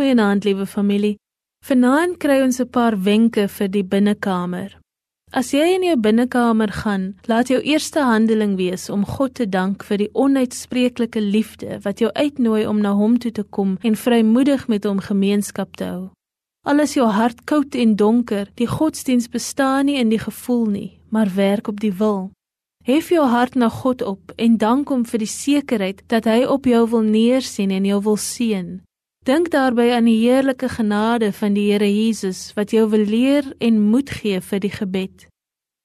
Goeienaand, liewe familie. Vanaand kry ons 'n paar wenke vir die binnekamer. As jy in jou binnekamer gaan, laat jou eerste handeling wees om God te dank vir die onuitspreeklike liefde wat jou uitnooi om na Hom toe te kom en vrymoedig met Hom gemeenskap te hou. Al is jou hart koud en donker, die godsdiens bestaan nie in die gevoel nie, maar werk op die wil. Hef jou hart na God op en dank hom vir die sekerheid dat hy op jou wil neersien en jou wil seën. Dink daarbey aan die heerlike genade van die Here Jesus wat jou wil leer en moed gee vir die gebed.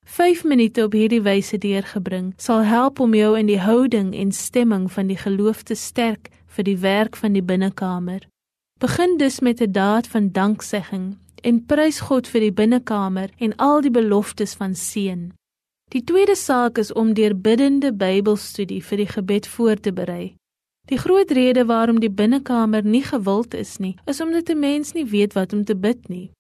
5 minute op hierdie wyse deurgebring sal help om jou in die houding en stemming van die geloof te sterk vir die werk van die binnekamer. Begin dus met 'n daad van danksegging en prys God vir die binnekamer en al die beloftes van seën. Die tweede saak is om deur biddende Bybelstudie vir die gebed voor te berei. Die groot rede waarom die binnekamer nie gewild is nie, is omdat 'n mens nie weet wat om te bid nie.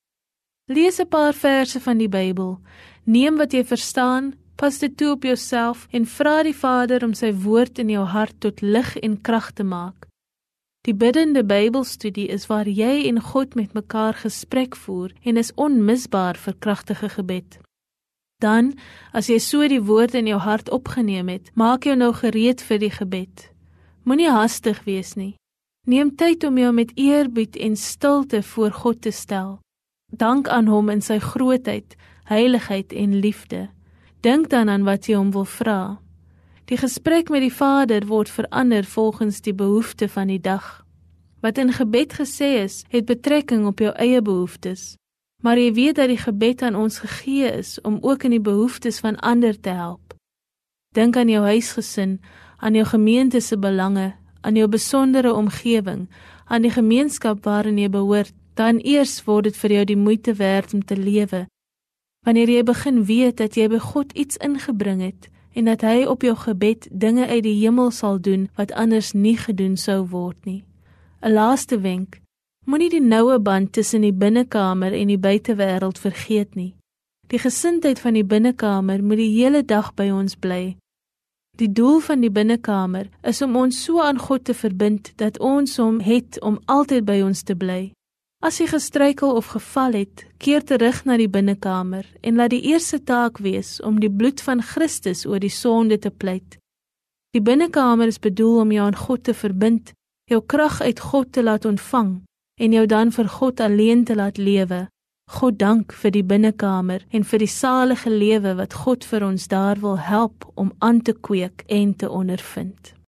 Lees 'n paar verse van die Bybel, neem wat jy verstaan, pas dit toe op jouself en vra die Vader om sy woord in jou hart tot lig en krag te maak. Die biddende Bybelstudie is waar jy en God met mekaar gesprek voer en is onmisbaar vir kragtige gebed. Dan, as jy so die woord in jou hart opgeneem het, maak jou nou gereed vir die gebed. Moenie haastig wees nie. Neem tyd om jou met eerbied en stilte voor God te stel. Dank aan hom in sy grootheid, heiligheid en liefde. Dink dan aan wat jy hom wil vra. Die gesprek met die Vader word verander volgens die behoefte van die dag. Wat in gebed gesê is, het betrekking op jou eie behoeftes. Maar jy weet dat die gebed aan ons gegee is om ook in die behoeftes van ander te help. Dink aan jou huisgesin, aan jou gemeente se belange, aan jou besondere omgewing, aan die gemeenskap waarin jy behoort. Dan eers word dit vir jou die moeite werd om te lewe. Wanneer jy begin weet dat jy by God iets ingebring het en dat hy op jou gebed dinge uit die hemel sal doen wat anders nie gedoen sou word nie. 'n Laaste wenk Moenie die noue band tussen die binnekamer en die buitewêreld vergeet nie. Die gesindheid van die binnekamer moet die hele dag by ons bly. Die doel van die binnekamer is om ons so aan God te verbind dat ons hom het om altyd by ons te bly. As jy gestruikel of geval het, keer terug na die binnekamer en laat die eerste taak wees om die bloed van Christus oor die sonde te pleit. Die binnekamer is bedoel om jou aan God te verbind, jou krag uit God te laat ontvang en jou dan vir God alleen te laat lewe. God dank vir die binnekamer en vir die salige lewe wat God vir ons daar wil help om aan te kweek en te ondervind.